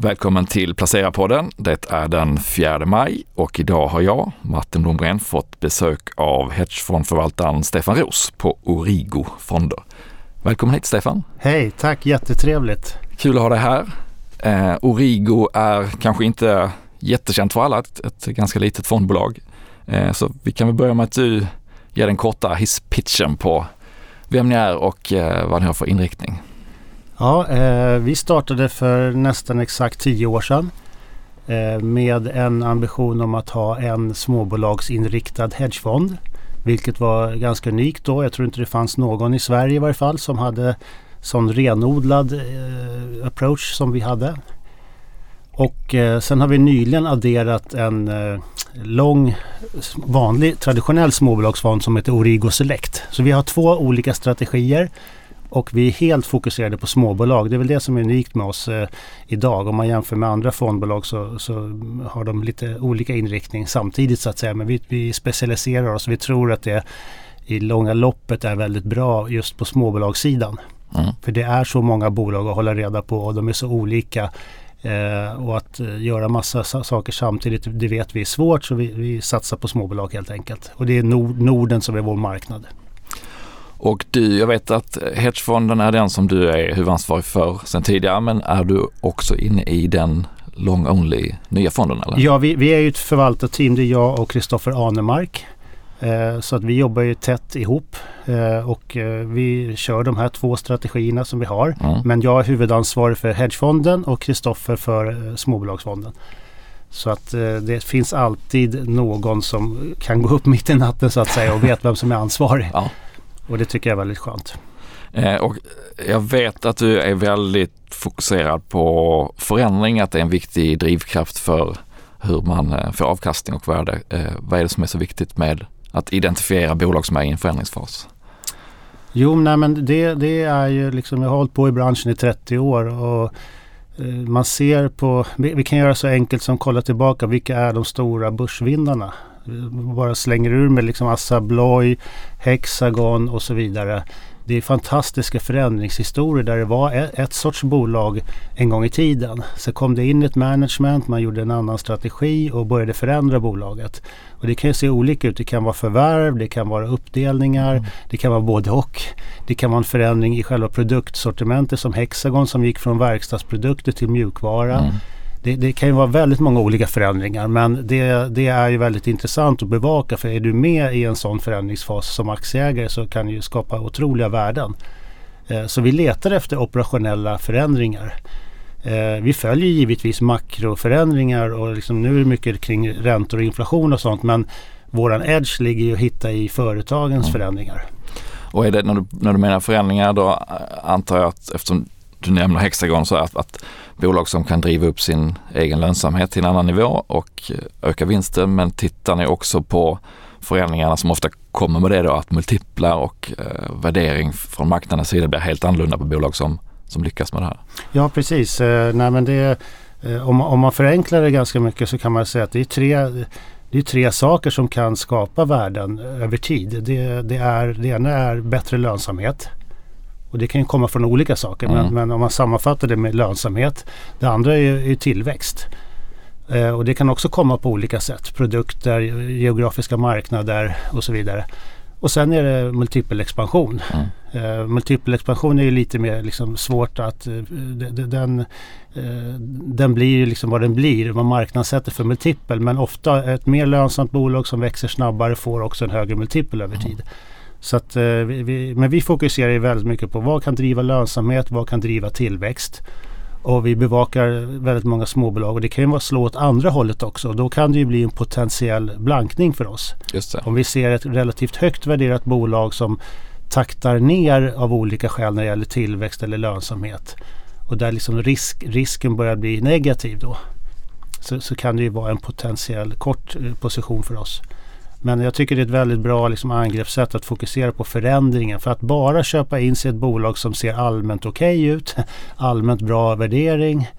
Välkommen till Placera-podden. Det är den 4 maj och idag har jag, Martin Blomgren, fått besök av hedgefondförvaltaren Stefan Ros på Origo Fonder. Välkommen hit Stefan! Hej, tack! Jättetrevligt! Kul att ha dig här. Eh, Origo är kanske inte jättekänt för alla, ett, ett ganska litet fondbolag. Eh, så vi kan väl börja med att du ger den korta hisspitchen på vem ni är och eh, vad ni har för inriktning. Ja, eh, vi startade för nästan exakt tio år sedan eh, med en ambition om att ha en småbolagsinriktad hedgefond. Vilket var ganska unikt då. Jag tror inte det fanns någon i Sverige i varje fall som hade sån renodlad eh, approach som vi hade. Och eh, sen har vi nyligen adderat en eh, lång vanlig traditionell småbolagsfond som heter Origo Select. Så vi har två olika strategier och vi är helt fokuserade på småbolag. Det är väl det som är unikt med oss eh, idag. Om man jämför med andra fondbolag så, så, har de lite olika inriktning samtidigt så att säga. Men vi, vi specialiserar oss. Vi tror att det i långa loppet är väldigt bra just på småbolagssidan. Mm. För det är så många bolag att hålla reda på och de är så olika. Eh, och att eh, göra massa saker samtidigt, det vet vi är svårt så vi, vi satsar på småbolag helt enkelt. Och det är Nord Norden som är vår marknad. Och du, jag vet att hedgefonden är den som du är huvudansvarig för sedan tidigare, men är du också inne i den long only nya fonden? Eller? Ja, vi, vi är ju ett förvaltarteam. Det är jag och Kristoffer Anemark. Eh, så att vi jobbar ju tätt ihop eh, och eh, vi kör de här två strategierna som vi har. Mm. Men jag är huvudansvarig för hedgefonden och Kristoffer för småbolagsfonden. Så att det finns alltid någon som kan gå upp mitt i natten så att säga och vet vem som är ansvarig. Ja. Och det tycker jag är väldigt skönt. och jag vet att du är väldigt fokuserad på förändring, att det är en viktig drivkraft för hur man får avkastning och värde. vad är det som är så viktigt med att identifiera bolag som är i en förändringsfas? Jo, nej, men det, det är ju liksom, jag har hållit på i branschen i 30 år och eh, man ser på, vi, vi, kan göra så enkelt som kolla tillbaka, vilka är de stora börsvinnarna? Bara slänger ur med liksom Assa Abloy, Hexagon och så vidare det är fantastiska förändringshistorier där det var ett, ett, sorts bolag en gång i tiden. Så kom det in ett management, man gjorde en annan strategi och började förändra bolaget. Och det kan ju se olika ut. Det kan vara förvärv, det kan vara uppdelningar, mm. det kan vara både och. Det kan vara en förändring i själva produktsortimentet som Hexagon som gick från verkstadsprodukter till mjukvara. Mm det, det, kan ju vara väldigt många olika förändringar men det, det, är ju väldigt intressant att bevaka för är du med i en sån förändringsfas som aktieägare så kan det ju skapa otroliga värden. Eh, så vi letar efter operationella förändringar. Eh, vi följer givetvis makroförändringar och liksom nu är det mycket kring räntor och inflation och sånt men våran edge ligger ju att hitta i företagens mm. förändringar. Och är det när du, när du menar förändringar då eh, antar jag att eftersom du nämner Hexagon så att, att bolag som kan driva upp sin egen lönsamhet till en annan nivå och eh, öka vinsten. Men tittar ni också på förändringarna som ofta kommer med det då att multiplar och eh, värdering från marknadens sida blir helt annorlunda på bolag som, som lyckas med det här? Ja precis. Eh, nej, men det, eh, om, om man förenklar det ganska mycket så kan man säga att det är tre det är tre saker som kan skapa värden eh, över tid. Det, det, är, det ena är bättre lönsamhet. Och det kan ju komma från olika saker. Mm. Men, men, om man sammanfattar det med lönsamhet. Det andra är ju tillväxt. Eh, och det kan också komma på olika sätt. Produkter, geografiska marknader och så vidare. Och sen är det multipelexpansion. Mm. Eh, multipelexpansion är ju lite mer liksom svårt att... Eh, den, eh, den blir liksom vad den blir. Man marknadssätter för multipel. Men ofta ett mer lönsamt bolag som växer snabbare får också en högre multipel över tid. Mm. Så att, eh, vi, vi, men vi fokuserar ju väldigt mycket på vad kan driva lönsamhet, vad kan driva tillväxt. Och vi bevakar väldigt många småbolag och det kan ju vara slå åt andra hållet också. Då kan det ju bli en potentiell blankning för oss. Om vi ser ett relativt högt värderat bolag som taktar ner av olika skäl när det gäller tillväxt eller lönsamhet. Och där liksom risk, risken börjar bli negativ då. Så, så kan det ju vara en potentiell kort eh, position för oss. Men jag tycker det är ett väldigt bra liksom, angreppssätt att fokusera på förändringen. För att bara köpa in sig ett bolag som ser allmänt okej okay ut, allmänt bra värdering,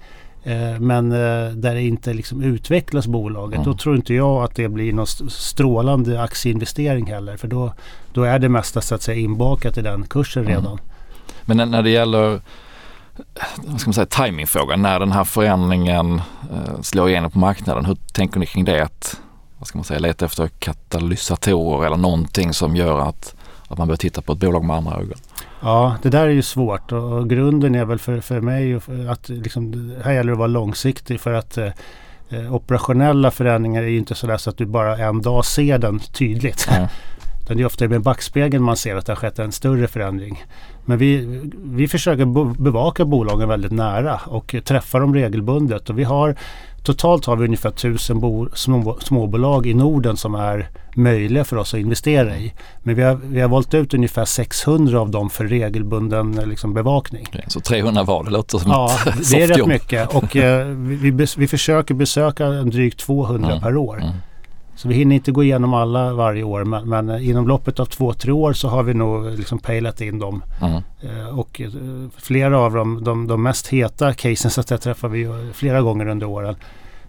eh, men eh, där det inte liksom utvecklas bolaget. Mm. Då tror inte jag att det blir någon strålande aktieinvestering heller. För då, då är det mesta så att säga inbakat i den kursen mm. redan. Men när det gäller vad ska man säga, timingfrågan, när den här förändringen eh, slår igenom på marknaden. Hur tänker ni kring det? Att, vad ska man säga, leta efter katalysatorer eller någonting som gör att, att man börjar titta på ett bolag med andra ögon? Ja, det där är ju svårt och, och grunden är väl för, för mig att liksom, här gäller det att vara långsiktig för att eh, operationella förändringar är ju inte sådär så att du bara en dag ser den tydligt. Mm. det är ofta med backspegeln man ser att det har skett en större förändring. Men vi, vi försöker bevaka bolagen väldigt nära och träffa dem regelbundet. Och vi har, totalt har vi ungefär tusen bo, små, småbolag i Norden som är möjliga för oss att investera i. Men vi har, vi har valt ut ungefär 600 av dem för regelbunden liksom, bevakning. Så 300 var, det låter som ja, ett det är rätt mycket och eh, vi, vi, vi, försöker besöka drygt 200 mm. per år. Mm. Så vi hinner inte gå igenom alla varje år men, men inom loppet av två, tre år så har vi nog liksom pejlat in dem. Mm. Eh, och eh, flera av dem, de, de mest heta casen så att träffar vi flera gånger under åren.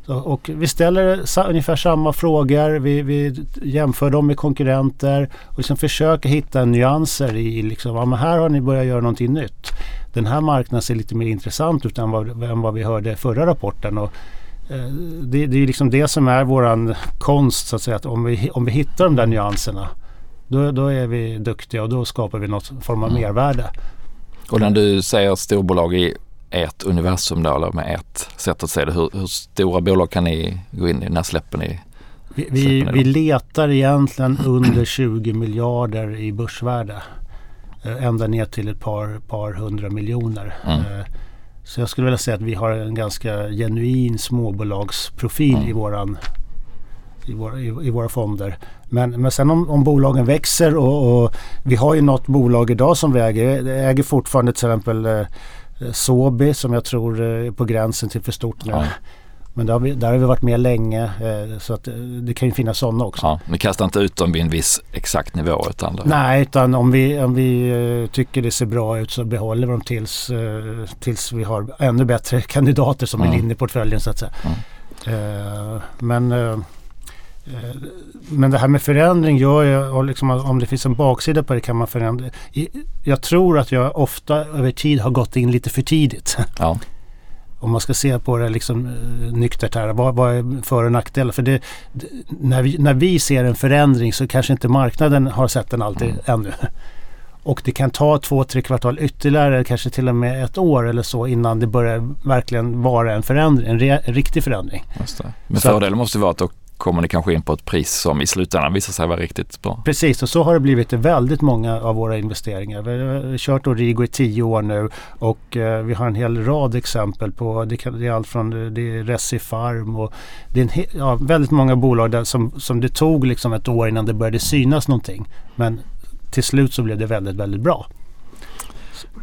Så, och vi ställer sa, ungefär samma frågor, vi, vi, jämför dem med konkurrenter och liksom försöker hitta nyanser i liksom, ja, men här har ni börjat göra någonting nytt. Den här marknaden ser lite mer intressant ut än vad, än vad vi hörde förra rapporten. Och, det, det är liksom det som är våran konst så att säga. Att om, vi, om vi hittar de där nyanserna då, då är vi duktiga och då skapar vi något form av mm. mervärde. Och när du säger storbolag i ert universum då, eller med ert sätt att se det, hur, hur stora bolag kan ni gå in i? När släpper ni? Vi, vi, vi letar egentligen under 20 miljarder i börsvärde. Eh, ända ner till ett par, par hundra miljoner. Mm. Eh, så jag skulle vilja säga att vi har en ganska genuin småbolagsprofil mm. i, våran, i, våra, i, i, våra fonder. Men, men sen om, om bolagen växer och, och, vi har ju något bolag idag som vi äger. Vi äger fortfarande till exempel eh, Sobi som jag tror är på gränsen till för stort nu. Ja. Men där har, vi, där har vi varit med länge eh, så att eh, det kan ju finnas sådana också. Ja, ni kastar inte ut dem vid en viss exakt nivå? Utan det... Nej, utan om vi, om vi eh, tycker det ser bra ut så behåller vi dem tills, tills vi har ännu bättre kandidater som mm. är inne i portföljen så att säga. Mm. Men, men det här med förändring gör jag, och liksom, om det finns en baksida på det kan man förändra. Jag tror att jag ofta över tid har gått in lite för tidigt. Ja om man ska se på det liksom uh, nyktert här, vad, vad är för och nackdelar? För det, det, när, vi, när vi ser en förändring så kanske inte marknaden har sett den alltid mm. ännu. Och det kan ta två, tre kvartal ytterligare, kanske till och med ett år eller så innan det börjar verkligen vara en förändring, en, re, en riktig förändring. Men fördelen måste vara att då kommer ni kanske in på ett pris som i slutändan visar sig vara riktigt bra. Precis och så har det blivit i väldigt många av våra investeringar. Vi har kört Origo i tio år nu och eh, vi har en hel rad exempel på det, kan, det är allt från det är Recifarm och det är en, ja, väldigt många bolag där som, som det tog liksom ett år innan det började synas någonting. Men till slut så blev det väldigt, väldigt bra.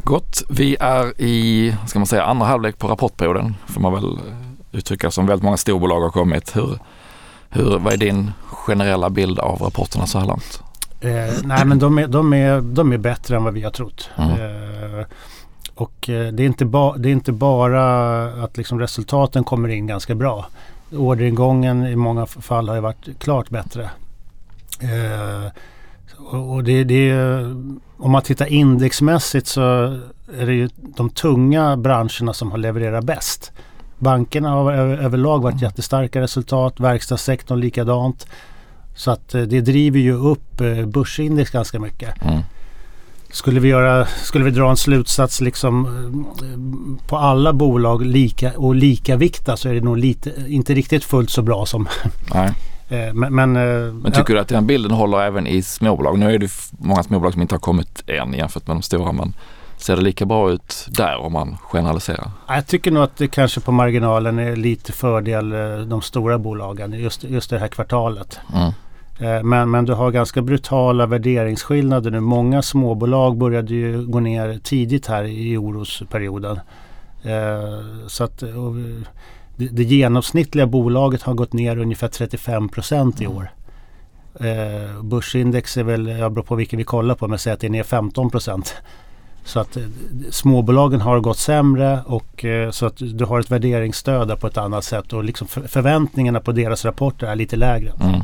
Gott. Vi är i, ska man säga, andra halvlek på rapportperioden får man väl eh, uttrycka som väldigt många storbolag har kommit. Hur, hur, vad är din generella bild av rapporterna så här långt? Eh, nej men de är, de, är, de är bättre än vad vi har trott. Mm. Eh, och eh, det, är inte ba, det är inte bara att liksom resultaten kommer in ganska bra. Orderingången i många fall har ju varit klart bättre. Eh, och det, det om man tittar indexmässigt så är det ju de tunga branscherna som har levererat bäst. Bankerna har överlag varit jättestarka resultat, verkstadssektorn likadant. Så att eh, det driver ju upp eh, börsindex ganska mycket. Mm. Skulle vi, göra, skulle vi dra en slutsats liksom eh, på alla bolag lika och lika vikta så är det nog lite, inte riktigt fullt så bra som Nej. Men, men, men, tycker du att den bilden håller även i småbolag? Nu är det många småbolag som inte har kommit än jämfört med de stora men Ser det lika bra ut där om man generaliserar? Jag tycker nog att det kanske på marginalen är lite fördel eh, de stora bolagen just, just det här kvartalet. Mm. Eh, men, men du har ganska brutala värderingsskillnader nu. Många småbolag började ju gå ner tidigt här i orosperioden. Eh, så att det, det genomsnittliga bolaget har gått ner ungefär 35 procent i mm. år. Eh, börsindex är väl, jag beror på vilken vi kollar på, men säger att det är ner 15 procent. Så att eh, småbolagen har gått sämre och eh, så att du har ett värderingsstöd där på ett annat sätt och liksom förväntningarna på deras rapporter är lite lägre. Mm.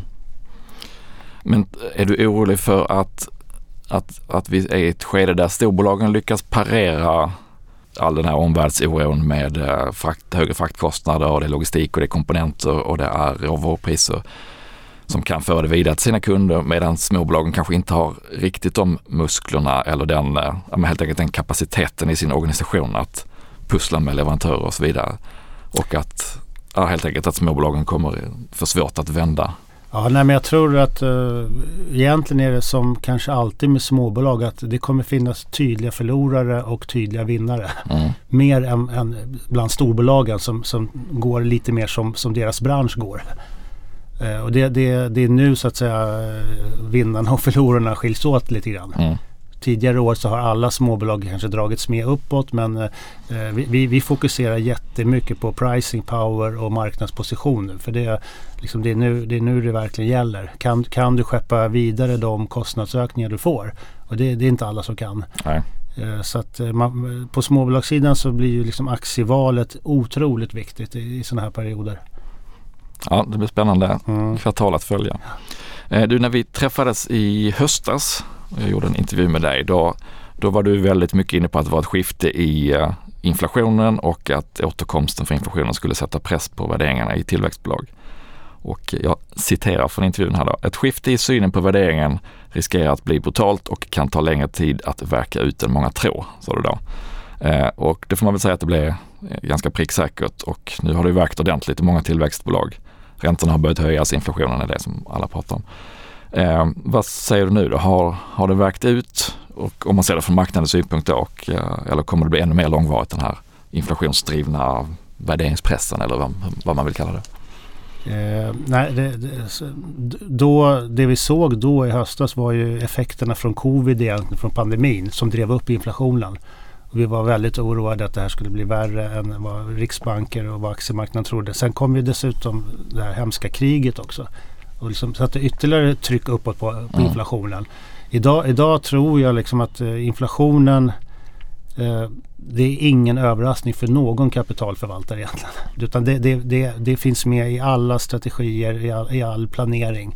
Men är du orolig för att, att, att vi är i ett skede där storbolagen lyckas parera all den här omvärldsoron med eh, frakt, högre fraktkostnader och det är logistik och det är komponenter och det är råvarupriser som kan föra det vidare till sina kunder medan småbolagen kanske inte har riktigt de musklerna eller den, eh, helt enkelt den kapaciteten i sin organisation att pussla med leverantörer och så vidare. Och att ja, helt enkelt att småbolagen kommer få svårt att vända Ja, nej, men jag tror att uh, egentligen är det som kanske alltid med småbolag att det kommer finnas tydliga förlorare och tydliga vinnare. Mm. Mer än, än bland storbolagen som, som går lite mer som, som deras bransch går. Uh, och det, det, det är nu så att säga vinnarna och förlorarna skiljs åt lite grann. Mm tidigare år så har alla småbolag kanske dragits med uppåt men eh, vi, vi, fokuserar jättemycket på pricing power och marknadsposition. För det, liksom, det, är nu, det är nu det verkligen gäller. Kan, kan du skeppa vidare de kostnadsökningar du får? Och det, det är inte alla som kan. Nej. Eh, så att eh, man, på småbolagssidan så blir ju liksom aktievalet otroligt viktigt i, i sådana här perioder. Ja, det blir spännande mm. kvartal att följa. Eh, du, när vi träffades i höstas och jag gjorde en intervju med dig, då, då var du väldigt mycket inne på att det var ett skifte i uh, inflationen och att återkomsten för inflationen skulle sätta press på värderingarna i tillväxtbolag. Och jag citerar från intervjun här då. Ett skifte i synen på värderingen riskerar att bli brutalt och kan ta längre tid att verka ut än många tror, sa du då. Eh, och det får man väl säga att det blev ganska pricksäkert och nu har det verkat ordentligt i många tillväxtbolag. Räntorna har börjat höjas, inflationen är det som alla pratar om. Eh, vad säger du nu då? Har, har det vägt ut? Och om man ser det från marknadens synpunkt då, och, eh, eller kommer det bli ännu mer långvarigt den här inflationsdrivna värderingspressen eller vad, vad man vill kalla det? Eh, nej, det, det, då, det vi såg då i höstas var ju effekterna från covid egentligen, från pandemin som drev upp inflationen. Vi var väldigt oroade att det här skulle bli värre än vad riksbanker och vad aktiemarknaden trodde. Sen kom ju dessutom det här hemska kriget också och liksom satte ytterligare tryck uppåt på, på mm. inflationen. Idag, idag tror jag liksom att uh, inflationen uh, det är ingen överraskning för någon kapitalförvaltare egentligen. Utan det, det, det, det finns med i alla strategier, i all, i all planering.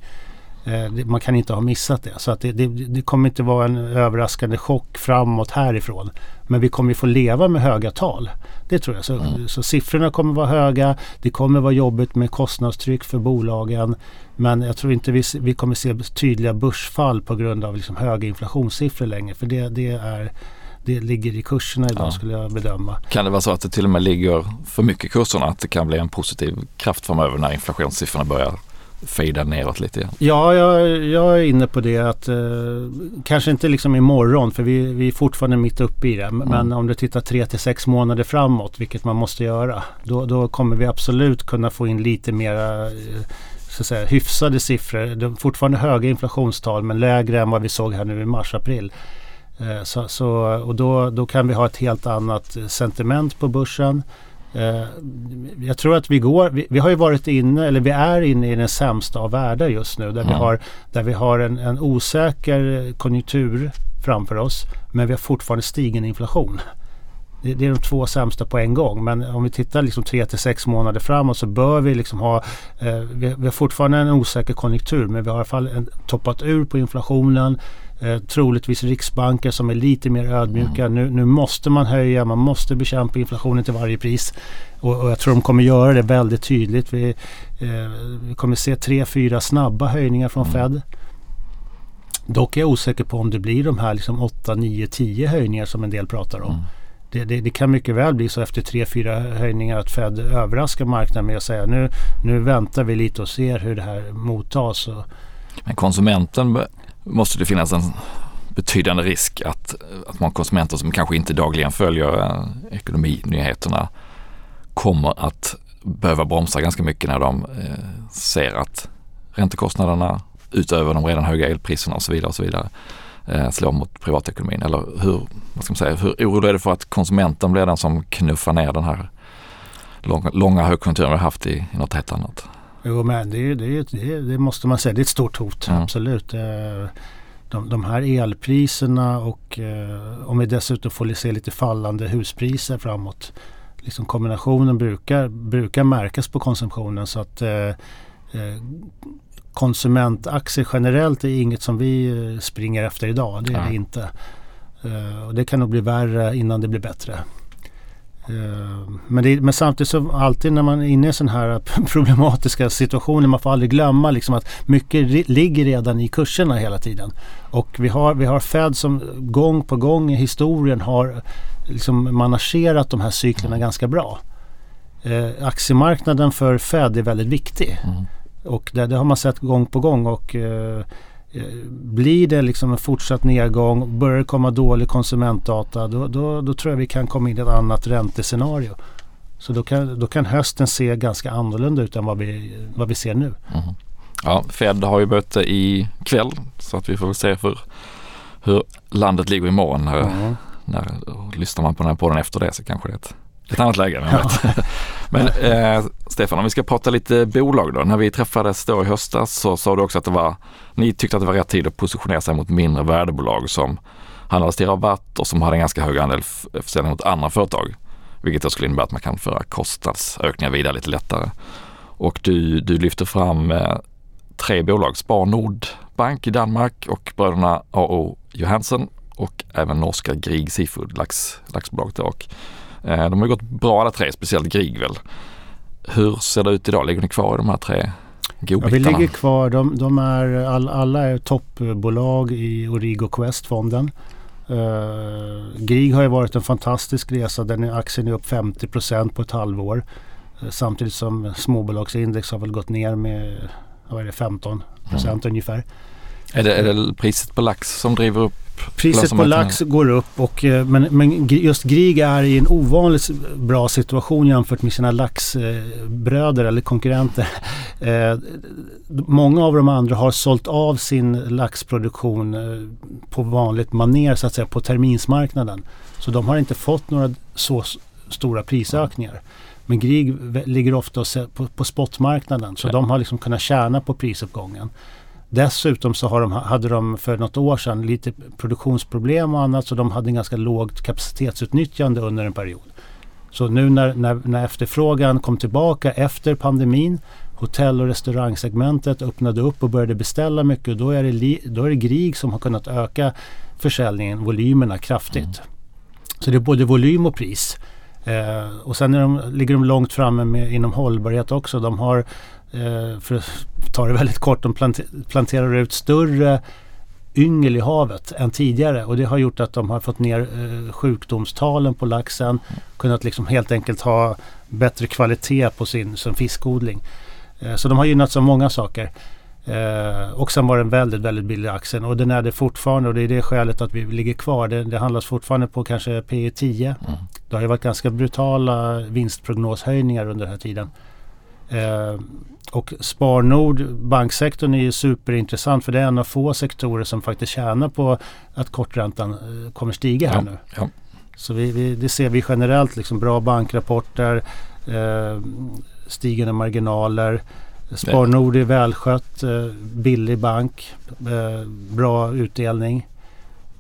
Uh, man kan inte ha missat det. Så att det, det, kommer inte vara en överraskande chock framåt härifrån. Men vi kommer få leva med höga tal. Det tror jag. Så, mm. så siffrorna kommer vara höga. Det kommer vara jobbigt med kostnadstryck för bolagen. Men jag tror inte vi, vi kommer se tydliga börsfall på grund av liksom höga inflationssiffror längre. För det, det, är, det ligger i kurserna idag ja. skulle jag bedöma. Kan det vara så att det till och med ligger för mycket i kurserna? Att det kan bli en positiv kraft framöver när inflationssiffrorna börjar fejda neråt lite igen? Ja, jag, jag är inne på det att eh, kanske inte liksom imorgon för vi, vi är fortfarande mitt uppe i det. Mm. Men om du tittar tre till sex månader framåt, vilket man måste göra, då, då kommer vi absolut kunna få in lite mera eh, så att säga, hyfsade siffror. Är fortfarande höga inflationstal men lägre än vad vi såg här nu i mars-april. Eh, så, så, och då, då kan vi ha ett helt annat sentiment på börsen. Eh, jag tror att vi går, vi, vi, har ju varit inne, eller vi är inne i den sämsta av världar just nu. Där mm. vi har, där vi har en, en osäker konjunktur framför oss. Men vi har fortfarande stigande inflation. Det, det, är de två sämsta på en gång. Men om vi tittar liksom tre till sex månader framåt så bör vi liksom ha... Eh, vi, vi, har fortfarande en osäker konjunktur men vi har i alla fall en, toppat ur på inflationen. Eh, troligtvis riksbanker som är lite mer ödmjuka. Mm. Nu, nu, måste man höja, man måste bekämpa inflationen till varje pris. Och, och jag tror de kommer göra det väldigt tydligt. Vi, eh, vi kommer se tre, fyra snabba höjningar från mm. Fed. Dock är jag osäker på om det blir de här liksom 8, 9, 10 höjningar som en del pratar om. Mm. Det, det, det, kan mycket väl bli så efter tre, fyra höjningar att Fed överraskar marknaden med att säga nu, nu väntar vi lite och ser hur det här mottas. Och... Men konsumenten måste det finnas en betydande risk att, att många konsumenter som kanske inte dagligen följer eh, ekonominyheterna kommer att behöva bromsa ganska mycket när de eh, ser att räntekostnaderna utöver de redan höga elpriserna och så vidare och så vidare eh, slår mot privatekonomin? Eller hur, vad ska man säga, hur orolig är du för att konsumenten blir den som knuffar ner den här långa, långa högkonjunkturen vi har haft i, i något helt annat? Jo men det, det, det, det måste man säga, det är ett stort hot, mm. absolut. Eh, de, de här elpriserna och eh, om vi dessutom får se lite fallande huspriser framåt. Liksom kombinationen brukar, brukar märkas på konsumtionen så att eh, konsumentaktier generellt är inget som vi springer efter idag. Det är ja. det inte. Och det kan nog bli värre innan det blir bättre. Eh, men, det, men, samtidigt så alltid när man är inne i sådana här problematiska situationer man får aldrig glömma liksom att mycket ligger redan i kurserna hela tiden. Och vi har, vi har Fed som gång på gång i historien har liksom managerat de här cyklerna mm. ganska bra. Eh, aktiemarknaden för Fed är väldigt viktig. Mm. Och det, det, har man sett gång på gång. och Eh, blir det liksom en fortsatt nedgång, börjar det komma dålig konsumentdata, då, då, då tror jag vi kan komma in i ett annat räntescenario. Så då kan, då kan hösten se ganska annorlunda ut än vad vi, vad vi ser nu. Mm. Ja, Fed har ju möte i kväll så att vi får se för hur landet ligger imorgon. När, mm. när, lyssnar man på den här podden efter det så kanske det är ett ett annat läge. Ja. Men eh, Stefan, om vi ska prata lite bolag då. När vi träffades då i höstas så sa du också att det var, ni tyckte att det var rätt tid att positionera sig mot mindre värdebolag som handlades till rabatt och som hade en ganska hög andel försäljning mot andra företag. Vilket då skulle innebära att man kan föra kostnadsökningar vidare lite lättare. Och du, du lyfter fram eh, tre bolag, Spar Nord Bank i Danmark och bröderna A.O. Johansen och även norska Grieg Seafood, lax, laxbolaget. Och de har gått bra alla tre, speciellt Grieg väl. Hur ser det ut idag? Ligger ni kvar i de här tre godbitarna? Ja, vi ligger kvar. De, de är, all, alla är toppbolag i Origo Quest-fonden. Uh, Grieg har ju varit en fantastisk resa. Den är, aktien är upp 50% på ett halvår. Uh, samtidigt som småbolagsindex har väl gått ner med vad är det, 15 mm. ungefär. Är det, är det priset på lax som driver upp Priset på lax går upp och, eh, men, men just Grieg är i en ovanligt bra situation jämfört med sina laxbröder eller konkurrenter. Eh, många av de andra har sålt av sin laxproduktion eh, på vanligt maner så att säga på terminsmarknaden. Så de har inte fått några så stora prisökningar. Men Grieg ligger ofta på, på spotmarknaden så ja. de har liksom kunnat tjäna på prisuppgången. Dessutom så har de, hade de för något år sedan lite produktionsproblem och annat så de hade en ganska lågt kapacitetsutnyttjande under en period. Så nu när, när, när efterfrågan kom tillbaka efter pandemin hotell och restaurangsegmentet öppnade upp och började beställa mycket. Då är det, då är det Grieg som har kunnat öka försäljningen, volymerna kraftigt. Mm. Så det är både volym och pris. Eh, och sen de, ligger de långt framme med, inom hållbarhet också. De har för att ta det väldigt kort, de planterar ut större yngel i havet än tidigare och det har gjort att de har fått ner eh, sjukdomstalen på laxen. Kunnat liksom helt enkelt ha bättre kvalitet på sin som fiskodling. Eh, så de har gynnats av många saker. Eh, och sen var den väldigt, väldigt billig aktien och den är det fortfarande och det är det skälet att vi ligger kvar. Det, det handlas fortfarande på kanske P 10. E mm. Det har ju varit ganska brutala vinstprognoshöjningar under den här tiden. Eh, och Sparnord, banksektorn är ju superintressant för det är en av få sektorer som faktiskt tjänar på att korträntan eh, kommer stiga här ja, nu. Ja. Så vi, vi, det ser vi generellt, liksom bra bankrapporter, eh, stigande marginaler. Sparnord är välskött, eh, billig bank, eh, bra utdelning.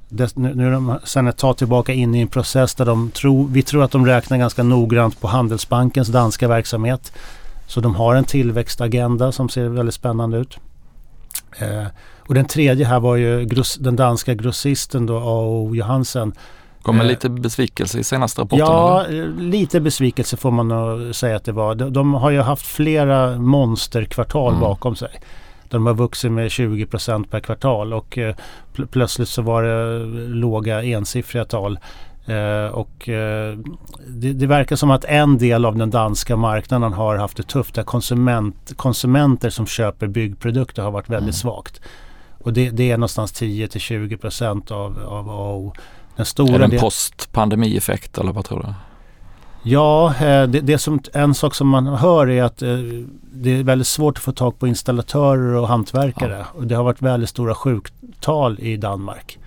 Des, nu, nu är de sen ett tag tillbaka in i en process där de tror, vi tror att de räknar ganska noggrant på Handelsbankens danska verksamhet. Så de har en tillväxtagenda som ser väldigt spännande ut. Eh, och den tredje här var ju gross, den danska grossisten då, A.O. Johansen. Kommer eh, lite besvikelse i senaste rapporten? Ja, eller? lite besvikelse får man nog säga att det var. De, de har ju haft flera monsterkvartal mm. bakom sig. De har vuxit med 20% per kvartal och eh, pl plötsligt så var det låga ensiffriga tal. Eh, och eh, det, det, verkar som att en del av den danska marknaden har haft det tufft. Där konsument, konsumenter som köper byggprodukter har varit väldigt mm. svagt. Och det, det, är någonstans 10 20 procent av, av AO. Den stora är det en postpandemieffekt eller vad tror du? Ja, eh, det, det, som, en sak som man hör är att det är väldigt svårt att få tag på installatörer och hantverkare. Ja. Och det har varit väldigt stora sjuktal i Danmark.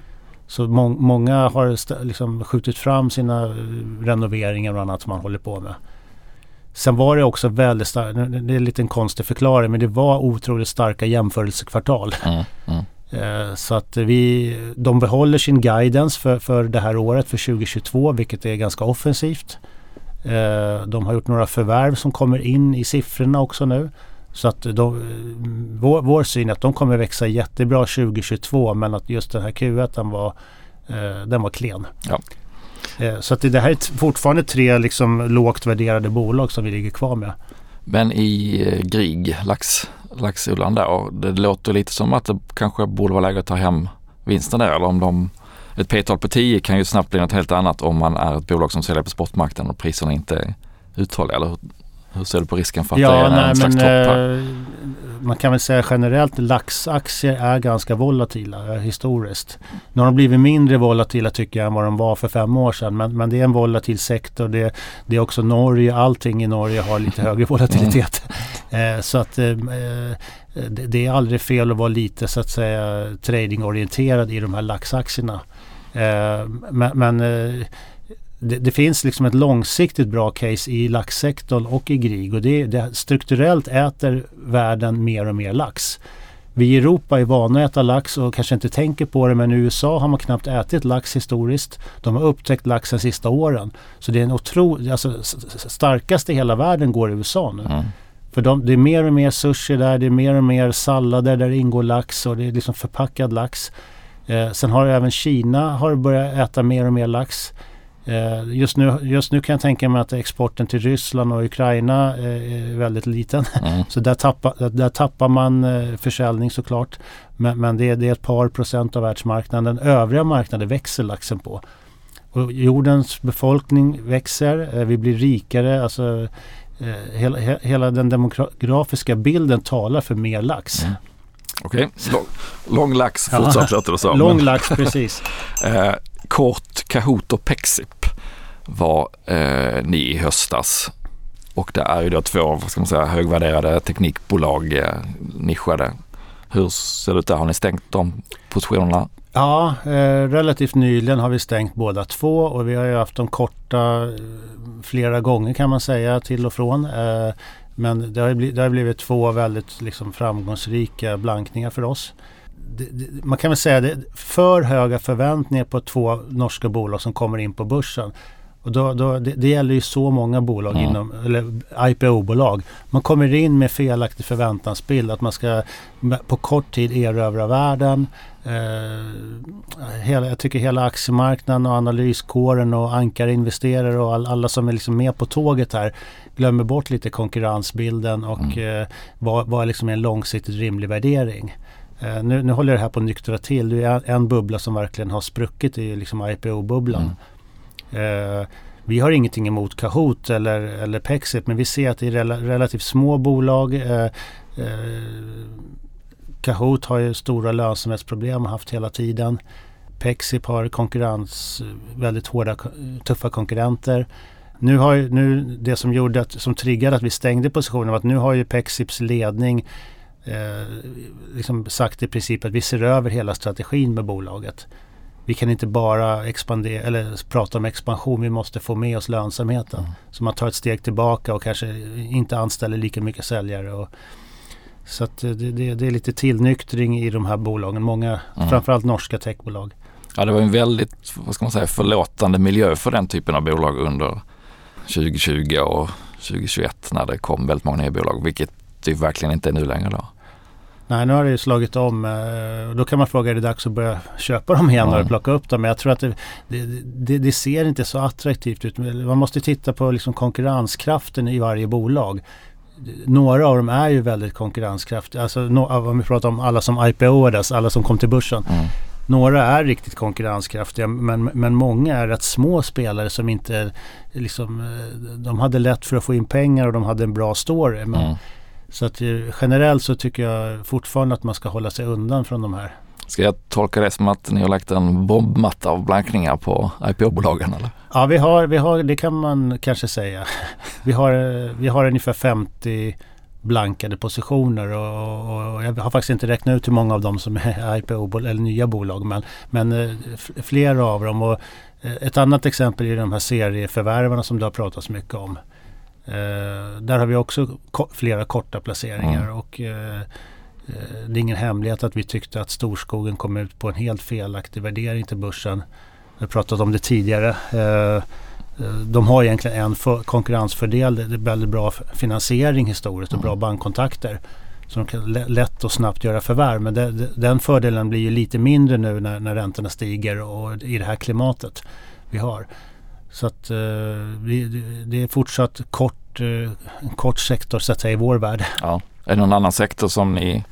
Så må många har liksom skjutit fram sina eh, renoveringar och annat som man håller på med. Sen var det också väldigt starkt, det är en liten konstig förklaring, men det var otroligt starka jämförelsekvartal. Mm, mm. Eh, så att vi, de behåller sin guidance för, för det här året, för 2022, vilket är ganska offensivt. Eh, de har gjort några förvärv som kommer in i siffrorna också nu. Så att de, vår, vår syn är att de kommer växa jättebra 2022 men att just den här Q1 den var, eh, den var klen. Ja. Eh, så att det, det här är fortfarande tre liksom lågt värderade bolag som vi ligger kvar med. Men i eh, Grieg, lax, laxodlaren där, det låter lite som att det kanske borde vara läge att ta hem vinsten där eller om de ett P-tal på 10 kan ju snabbt bli något helt annat om man är ett bolag som säljer på spotmarknaden och priserna inte är uthålliga. Eller hur, ser du på risken för att ja, det är nej, en slags men, topp här? eh, Man kan väl säga generellt laxaktier är ganska volatila eh, historiskt. Nu har de blivit mindre volatila tycker jag än vad de var för fem år sedan. Men, men det är en volatil sektor. Det, det är också Norge. Allting i Norge har lite högre volatilitet. Eh, så att eh, det, det är aldrig fel att vara lite så att säga tradingorienterad i de här laxaktierna. Eh, men, men det, det, finns liksom ett långsiktigt bra case i laxsektorn och i Grieg och det, det strukturellt äter världen mer och mer lax. Vi i Europa är vana att äta lax och kanske inte tänker på det men i USA har man knappt ätit lax historiskt. De har upptäckt lax de sista åren. Så det är en otroligt, alltså starkast i hela världen går i USA nu. Mm. För de, det är mer och mer sushi där, det är mer och mer sallader där det ingår lax och det är liksom förpackad lax. Eh, sen har även Kina har börjat äta mer och mer lax. Eh, just, nu, just nu kan jag tänka mig att exporten till Ryssland och Ukraina eh, är väldigt liten. Mm. Så där tappar, där tappar man eh, försäljning såklart. Men, men det, är, det är ett par procent av världsmarknaden. Övriga marknader växer laxen på. Och jordens befolkning växer, vi blir rikare. Alltså, hela, hela den demografiska bilden talar för mer lax. Mm. Okej, okay. lång, lång lax fortsatt låter det som. Lång lax, precis. eh, kort Kahoot och Pexip var eh, ni i höstas. Och det är ju då två vad ska man säga, högvärderade teknikbolag eh, nischade. Hur ser det ut där? Har ni stängt de positionerna? Ja, eh, relativt nyligen har vi stängt båda två och vi har ju haft dem korta eh, flera gånger kan man säga till och från. Eh, men det har, blivit, det har blivit två väldigt liksom, framgångsrika blankningar för oss. Det, det, man kan väl säga det för höga förväntningar på två norska bolag som kommer in på börsen. Och då, då, det, det gäller ju så många bolag, mm. inom, eller IPO-bolag. Man kommer in med felaktig förväntansbild att man ska på kort tid erövra världen. Eh, hela, jag tycker hela aktiemarknaden och analyskåren och ankarinvesterare och all, alla som är liksom med på tåget här glömmer bort lite konkurrensbilden och mm. eh, vad, vad är liksom en långsiktigt rimlig värdering. Eh, nu, nu håller det här på att nyktra till. Det är en, bubbla som verkligen har spruckit i liksom IPO-bubblan. Mm. Eh, vi har ingenting emot Kahoot eller, eller Pexip men vi ser att det är rel relativt små bolag. Eh, eh, Kahoot har ju stora lönsamhetsproblem haft hela tiden. Pexip har konkurrens, väldigt hårda, tuffa konkurrenter. Nu har ju, nu det som gjorde att, som triggade att vi stängde positionen var att nu har ju Pexips ledning eh, liksom sagt i princip att vi ser över hela strategin med bolaget. Vi kan inte bara expandera eller prata om expansion, vi måste få med oss lönsamheten. Mm. Så man tar ett steg tillbaka och kanske inte anställer lika mycket säljare. Och, så att det, det, det är lite tillnyktring i de här bolagen, många, mm. framförallt norska techbolag. Ja det var en väldigt, vad ska man säga, förlåtande miljö för den typen av bolag under 2020 och 2021 när det kom väldigt många nya bolag, vilket det verkligen inte nu längre då. Nej, nu har det ju slagit om. Eh, då kan man fråga, är det dags att börja köpa dem igen mm. och plocka upp dem? Men jag tror att det, det, det, det, ser inte så attraktivt ut. Man måste titta på liksom konkurrenskraften i varje bolag. Några av dem är ju väldigt konkurrenskraftiga. Alltså, om vi pratar om alla som IPO-ades, alla som kom till börsen. Mm. Några är riktigt konkurrenskraftiga men, men många är rätt små spelare som inte liksom, eh, de hade lätt för att få in pengar och de hade en bra story. Men, mm. Så att eh, generellt så tycker jag fortfarande att man ska hålla sig undan från de här. Ska jag tolka det som att ni har lagt en bombmatta av blankningar på IPO-bolagen eller? Ja, vi har, vi har, det kan man kanske säga. Vi har, vi har ungefär 50 blankade positioner och, och, jag har faktiskt inte räknat ut hur många av dem som är IPO eller nya bolag men, men eh, flera av dem. Och eh, ett annat exempel är de här serieförvärvarna som det har pratats mycket om. Eh, där har vi också flera korta placeringar mm. och eh, eh, det är ingen hemlighet att vi tyckte att Storskogen kom ut på en helt felaktig värdering till börsen. Vi har pratat om det tidigare. De har egentligen en konkurrensfördel. Det är väldigt bra finansiering historiskt och bra mm. bankkontakter. Så de kan lätt och snabbt göra förvärv. Men den fördelen blir ju lite mindre nu när, när räntorna stiger och i det här klimatet vi har. Så att eh, vi, det är fortsatt kort, eh, en kort sektor så att säga i vår värld. Ja. Är det någon annan sektor som ni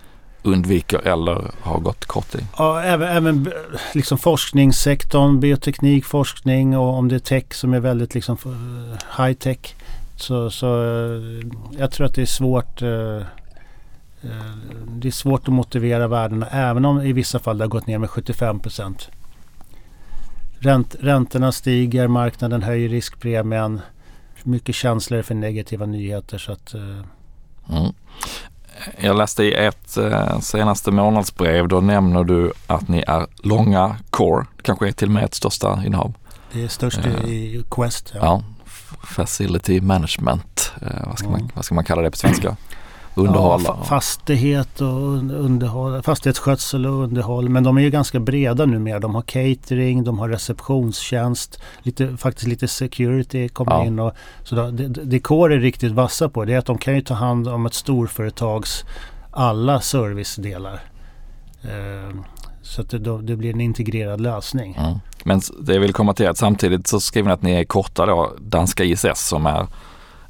undviker eller har gått kort i? Ja, även, även liksom forskningssektorn, bioteknik, forskning och om det är tech som är väldigt liksom eh, high tech. Så, så eh, jag tror att det är svårt eh, det är svårt att motivera värdena även om i vissa fall det har gått ner med 75 procent. Ränt, räntorna stiger, marknaden höjer riskpremien. Mycket känslor för negativa nyheter. Så att, mm. Jag läste i ett eh, senaste månadsbrev, då nämner du att ni är långa core. Kanske är till och med ett största innehav. Det är störst eh, i Quest. Ja. ja. Facility Management, eh, vad, ska mm. man, vad ska man kalla det på svenska? Underhåll? Ja, fastighet och underhåll, fastighetsskötsel och underhåll. Men de är ju ganska breda numera. De har catering, de har receptionstjänst, lite, faktiskt lite security kommer ja. in. Och, så då, det, det Core är riktigt vassa på det är att de kan ju ta hand om ett storföretags alla servicedelar. Eh, så att det, då, det, blir en integrerad lösning. Mm. Men det jag vill komma till är att samtidigt så skriver ni att ni är korta då, danska ISS som är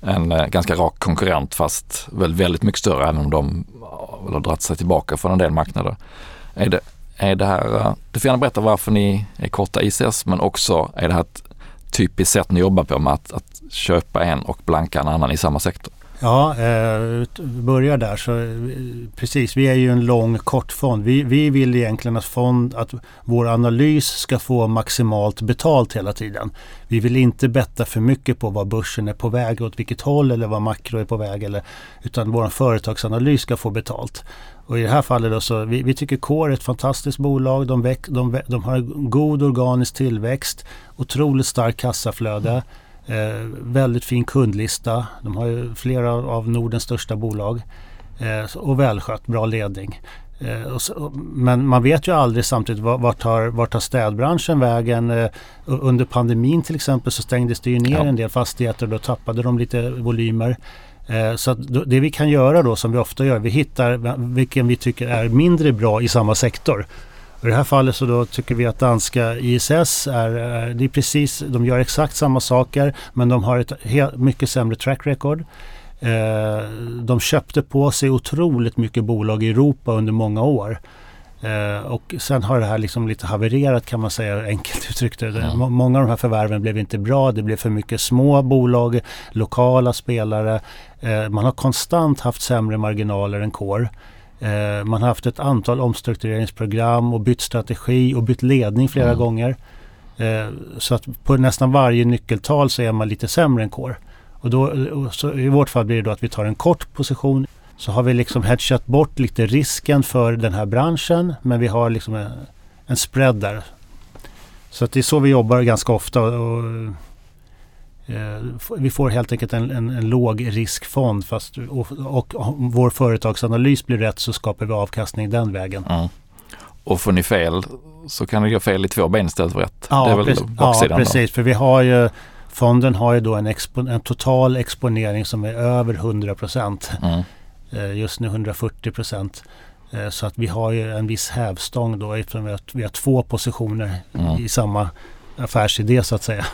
en eh, ganska rak konkurrent fast väl väldigt mycket större även om de eh, har dragit sig tillbaka från en del marknader. Är det, är det här, eh, du får gärna berätta varför ni är korta ICS men också är det här ett typiskt sätt ni jobbar på med att, att köpa en och blanka en annan i samma sektor? Ja, eh, börjar där. Så, eh, precis, vi är ju en lång kortfond. Vi, vi vill egentligen att, fond, att vår analys ska få maximalt betalt hela tiden. Vi vill inte betta för mycket på vad börsen är på väg, åt vilket håll eller vad makro är på väg. Eller, utan vår företagsanalys ska få betalt. Och i det här fallet då så, vi, vi tycker Core är ett fantastiskt bolag. De, väck, de, de har god organisk tillväxt, otroligt starkt kassaflöde. Eh, väldigt fin kundlista. De har flera av Nordens största bolag. Eh, och välskött, bra ledning. Eh, så, men man vet ju aldrig samtidigt vart tar, vart tar städbranschen vägen. Eh, under pandemin till exempel så stängdes det ju ner ja. en del fastigheter och då tappade de lite volymer. Eh, så det vi kan göra då som vi ofta gör, vi hittar vilken vi tycker är mindre bra i samma sektor. I det här fallet så då tycker vi att danska ISS är, det är precis, de gör exakt samma saker men de har ett helt, mycket sämre track record. Eh, de köpte på sig otroligt mycket bolag i Europa under många år. Eh, och sen har det här liksom lite havererat kan man säga enkelt uttryckt. Mm. Många av de här förvärven blev inte bra. Det blev för mycket små bolag, lokala spelare. Eh, man har konstant haft sämre marginaler än Core. Eh, man har haft ett antal omstruktureringsprogram och bytt strategi och bytt ledning flera mm. gånger. Eh, så att på nästan varje nyckeltal så är man lite sämre än core. Och då, I vårt fall blir det då att vi tar en kort position. Så har vi liksom hedgat bort lite risken för den här branschen men vi har liksom en, en spread där. Så att det är så vi jobbar ganska ofta. Och, vi får helt enkelt en, en, en låg riskfond fast, och, och, om vår företagsanalys blir rätt så skapar vi avkastning den vägen. Mm. Och får ni fel så kan det gå fel i två ben istället för rätt. Ja, det är väl precis, ja, precis. För vi har ju, fonden har ju då en, expo, en total exponering som är över 100 procent. Mm. Eh, just nu 140 procent. Eh, så att vi har ju en viss hävstång då eftersom vi har, vi har två positioner mm. i samma affärsidé så att säga.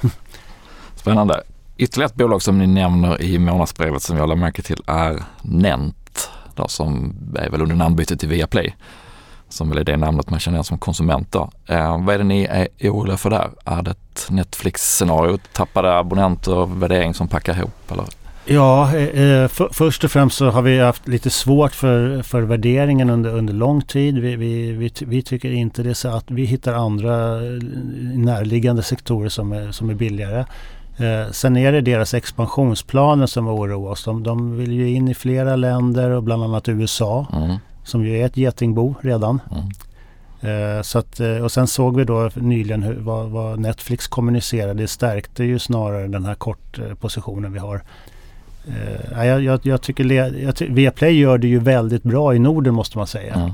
Spännande. Ytterligare ett bolag som ni nämner i månadsbrevet som jag lade märke till är Nent, då, som är väl under namnbytet till Viaplay, som väl är det namnet man känner som konsument. Då. Eh, vad är det ni är oroliga för där? Är det ett Netflix-scenario, tappade abonnenter, värdering som packar ihop? Eller? Ja, eh, eh för, först och främst så har vi haft lite svårt för, för värderingen under, under lång tid. Vi, vi, vi, vi tycker inte det så att vi hittar andra eh, närliggande sektorer som är, som är billigare. Eh, sen är det deras expansionsplaner som oroar oss. De, de vill ju in i flera länder och bland annat USA mm. som ju är ett getingbo redan. Mm. Eh, så att, eh, och sen såg vi då nyligen hur, vad, vad, Netflix kommunicerade. Det stärkte ju snarare den här kortpositionen vi har. Eh, jag, jag, jag tycker jag, Viaplay gör det ju väldigt bra i Norden måste man säga. Mm.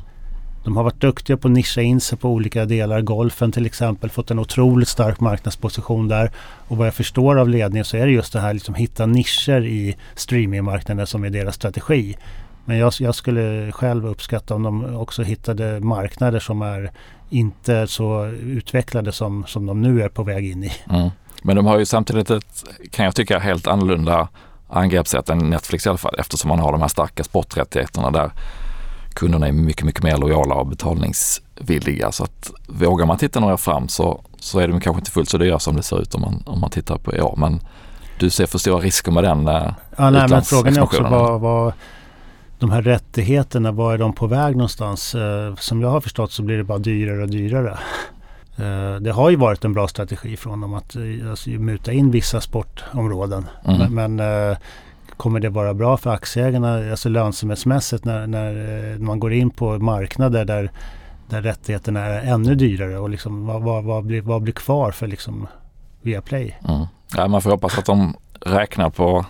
De har varit duktiga på att nischa in sig på olika delar. Golfen till exempel, fått en otroligt stark marknadsposition där. Och vad jag förstår av ledningen så är det just det här liksom hitta nischer i streamingmarknaden som är deras strategi. Men jag, jag, skulle själv uppskatta om de också hittade marknader som är inte så utvecklade som, som de nu är på väg in i. Mm. Men de har ju samtidigt ett, kan jag tycka, helt annorlunda angreppssätt än Netflix i alla fall eftersom man har de här starka sporträttigheterna där kunderna är mycket, mycket mer lojala och betalningsvilliga. Så att vågar man titta några år fram så, så är de kanske inte fullt så dyra som det ser ut om man, om man tittar på i år. Men du ser för stora risker med den eh, ja, nej, men Frågan är också vad, vad de här rättigheterna, var är de på väg någonstans? Eh, som jag har förstått så blir det bara dyrare och dyrare. Eh, det har ju varit en bra strategi från dem att eh, alltså, muta in vissa sportområden. Mm. Men, men kommer det vara bra för aktieägarna, alltså lönsamhetsmässigt när, när man går in på marknader där, där rättigheterna är ännu dyrare och liksom, vad, vad, vad, blir, vad blir kvar för liksom Viaplay? Mm. Ja, man får hoppas att de räknar på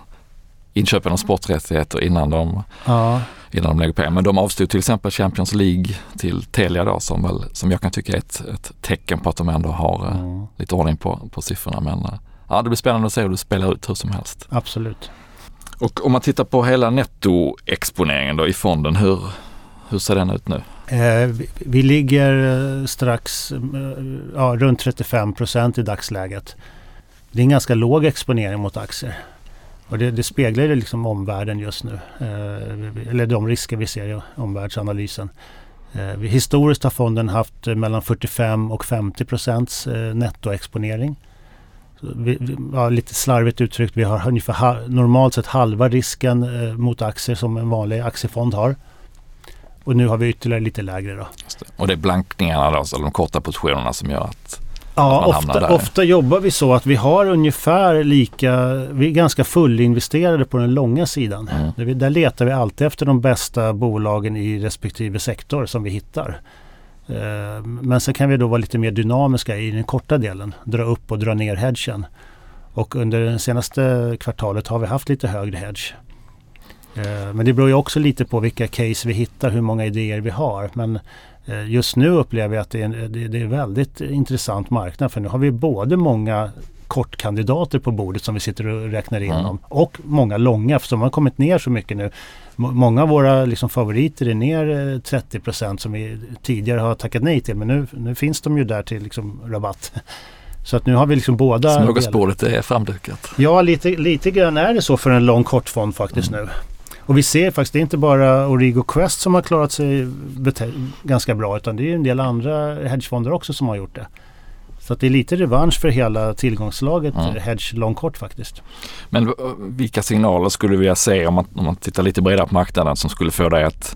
inköpen av sporträttigheter innan de, ja. innan de lägger på. Men de avstod till exempel Champions League till Telia då som, väl, som jag kan tycka är ett, ett tecken på att de ändå har mm. lite ordning på, på siffrorna. Men eh, ja, det blir spännande att se hur det spelar ut hur som helst. Absolut. Och om man tittar på hela nettoexponeringen då i fonden, hur, hur ser den ut nu? Eh, vi, ligger eh, strax eh, ja, runt 35 procent i dagsläget. Det är en ganska låg exponering mot aktier. Och det, det speglar ju liksom omvärlden just nu. Eh, eller de risker vi ser i omvärldsanalysen. Eh, historiskt har fonden haft eh, mellan 45 och 50 procents nettoexponering. Vi, vi, ja, lite slarvigt uttryckt, vi har ungefär ha, normalt sett halva risken eh, mot aktier som en vanlig aktiefond har. Och nu har vi ytterligare lite lägre då. Det. Och det är blankningarna då, alltså de korta positionerna som gör att Ja, ofta, ofta, jobbar vi så att vi har ungefär lika, vi är ganska fullinvesterade på den långa sidan. Mm. Där, där letar vi alltid efter de bästa bolagen i respektive sektor som vi hittar. Eh, men sen kan vi då vara lite mer dynamiska i den korta delen, dra upp och dra ner hedgen. Och under det senaste kvartalet har vi haft lite högre hedge. Eh, men det beror ju också lite på vilka case vi hittar, hur många idéer vi har. Men eh, just nu upplever jag att det är en det är väldigt intressant marknad för nu har vi både många kortkandidater på bordet som vi sitter och räknar igenom mm. och många långa för de har kommit ner så mycket nu. Många av våra liksom favoriter är ner 30 eh, som vi tidigare har tackat nej till men nu, nu finns de ju där till liksom rabatt. Så att nu har vi liksom båda... Smörgåsbordet är framdukat. Ja, lite, lite grann är det så för en lång kortfond faktiskt mm. nu. Och vi ser faktiskt, det är inte bara Origo Quest som har klarat sig ganska bra utan det är en del andra hedgefonder också som har gjort det. Så att det är lite revansch för hela tillgångslaget mm. hedge lång kort faktiskt. Men vilka signaler skulle du vilja se om man, om man tittar lite bredare på marknaden som skulle få dig att,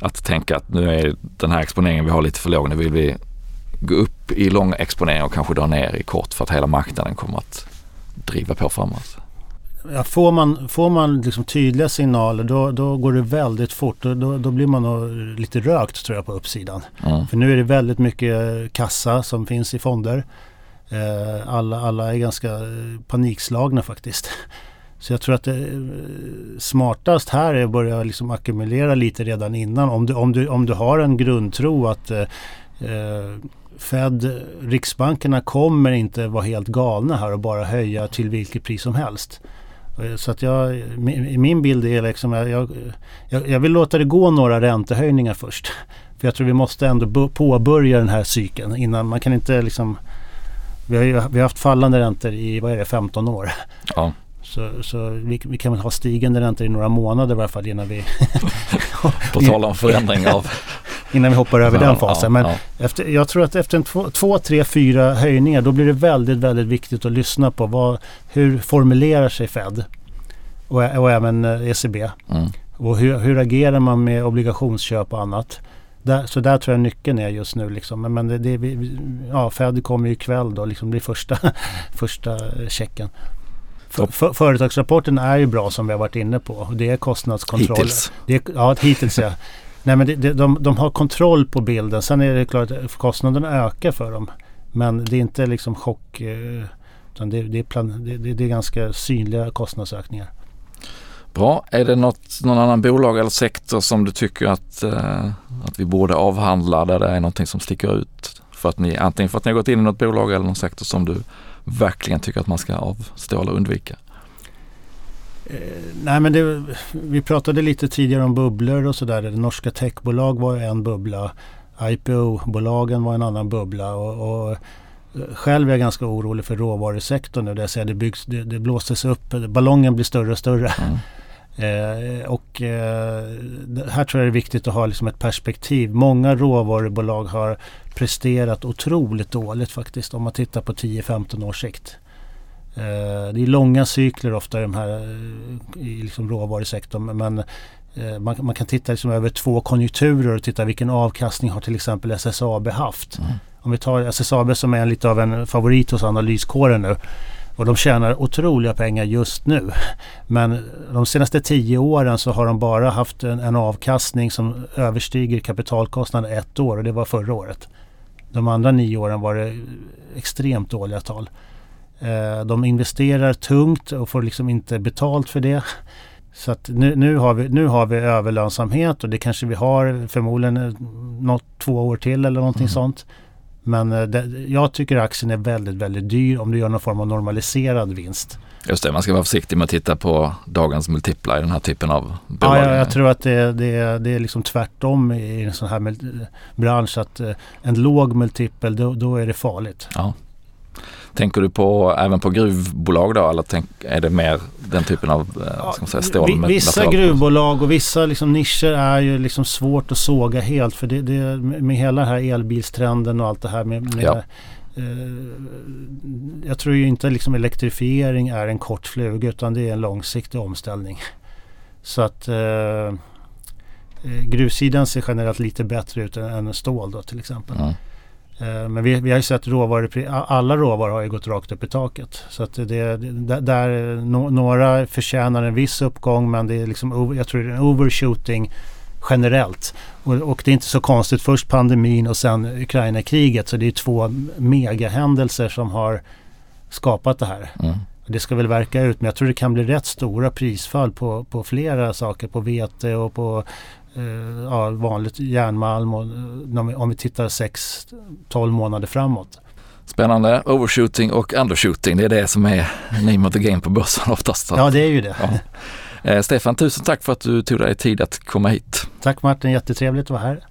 att tänka att nu är den här exponeringen vi har lite för låg. Nu vill vi gå upp i lång exponering och kanske dra ner i kort för att hela marknaden kommer att driva på framåt. Ja, får man, får man liksom tydliga signaler då, då går det väldigt fort. Då, då blir man nog lite rökt tror jag på uppsidan. Mm. För nu är det väldigt mycket kassa som finns i fonder. Eh, alla, alla är ganska panikslagna faktiskt. Så jag tror att det eh, smartast här är att börja liksom ackumulera lite redan innan. Om du, om du, om du har en grundtro att eh, eh Fed, Riksbankerna kommer inte vara helt galna här och bara höja till vilket pris som helst. Eh, så att jag, min bild är liksom jag, jag, jag vill låta det gå några räntehöjningar först. För jag tror vi måste ändå påbörja den här cykeln innan man kan inte liksom vi har, ju, vi har haft fallande räntor i vad är det, 15 år. Ja. Så, så vi, vi, kan väl ha stigande räntor i några månader i varje fall innan vi... På tal om förändring av innan vi hoppar över ja, den fasen. Men ja, Efter, jag tror att efter en två, två, tre, fyra höjningar då blir det väldigt, väldigt viktigt att lyssna på vad, hur formulerar sig Fed och, och även ECB. Eh, e mm. Och hur, hur agerar man med obligationsköp och annat. Där, så där tror jag nyckeln är just nu. Liksom. Men, det, det, ja, Fed kommer ju ikväll då, liksom blir första, första checken. För, för, företagsrapporten är ju bra som vi har varit inne på. Det är kostnadskontroll. Hittills. Det är, ja, hittills ja. Nej men det, det, de, de har kontroll på bilden. Sen är det klart att kostnaderna ökar för dem. Men det är inte liksom chock. Eh, utan det, det, är plan, det, det är ganska synliga kostnadsökningar. Bra. Är det något, någon annan bolag eller sektor som du tycker att, eh, att vi borde avhandla där det är någonting som sticker ut? För att ni, antingen för att ni har gått in i något bolag eller någon sektor som du verkligen tycker att man ska avstå eller undvika? Eh, nej men det, vi pratade lite tidigare om bubblor och sådär. Norska techbolag var en bubbla. IPO-bolagen var en annan bubbla. Och, och själv är jag ganska orolig för råvarusektorn nu. Där jag säger det, byggs, det, det blåses upp, ballongen blir större och större. Mm. Eh, och eh, här tror jag det är viktigt att ha liksom ett perspektiv. Många råvarubolag har presterat otroligt dåligt faktiskt om man tittar på 10-15 års sikt. Eh, det är långa cykler ofta i, de här, eh, i liksom råvarusektorn men eh, man, man, kan titta liksom över två konjunkturer och titta vilken avkastning har till exempel SSAB haft. Mm. Om vi tar SSAB som är lite av en favorit hos analyskåren nu. Och de tjänar otroliga pengar just nu. Men de senaste tio åren så har de bara haft en, en avkastning som överstiger kapitalkostnaden ett år och det var förra året. De andra nio åren var det extremt dåliga tal. Eh, de investerar tungt och får liksom inte betalt för det. Så att nu, nu, har vi, nu har vi överlönsamhet och det kanske vi har förmodligen något två år till eller någonting mm. sånt. Men eh, det, jag tycker aktien är väldigt, väldigt dyr om du gör någon form av normaliserad vinst. Just det, man ska vara försiktig med att titta på dagens multiplar i den här typen av bolag. Ja, jag tror att det, det, det är liksom tvärtom i en sån här bransch. Att eh, en låg multipel, då, då är det farligt. Ja. Tänker du på även på gruvbolag då eller tänk, är det mer den typen av eh, ja, ska säga, stål? Med vissa gruvbolag och vissa liksom nischer är ju liksom svårt att såga helt för det, det med hela den här elbilstrenden och allt det här med, med ja. eh, jag tror ju inte liksom elektrifiering är en kort fluga utan det är en långsiktig omställning. Så att eh, eh gruvsidan ser generellt lite bättre ut än, än stål då till exempel. Mm. Eh, men vi, vi har ju sett råvaror, alla råvaror har ju gått rakt upp i taket. Så att det, det, där, no, några förtjänar en viss uppgång men det är liksom, jag tror det är en overshooting generellt. Och, och, det är inte så konstigt. Först pandemin och sen Ukraina-kriget. Så det är två megahändelser som har skapat det här. Mm. Det ska väl verka ut men jag tror det kan bli rätt stora prisfall på, på flera saker. På vete och på eh, ja, vanligt järnmalm och, eh, om vi tittar 6-12 månader framåt. Spännande. Overshooting och undershooting, det är det som är name of the game på börsen oftast. Ja, det är ju det. Ja. Eh, Stefan, tusen tack för att du tog dig tid att komma hit. Tack Martin, jättetrevligt att vara här.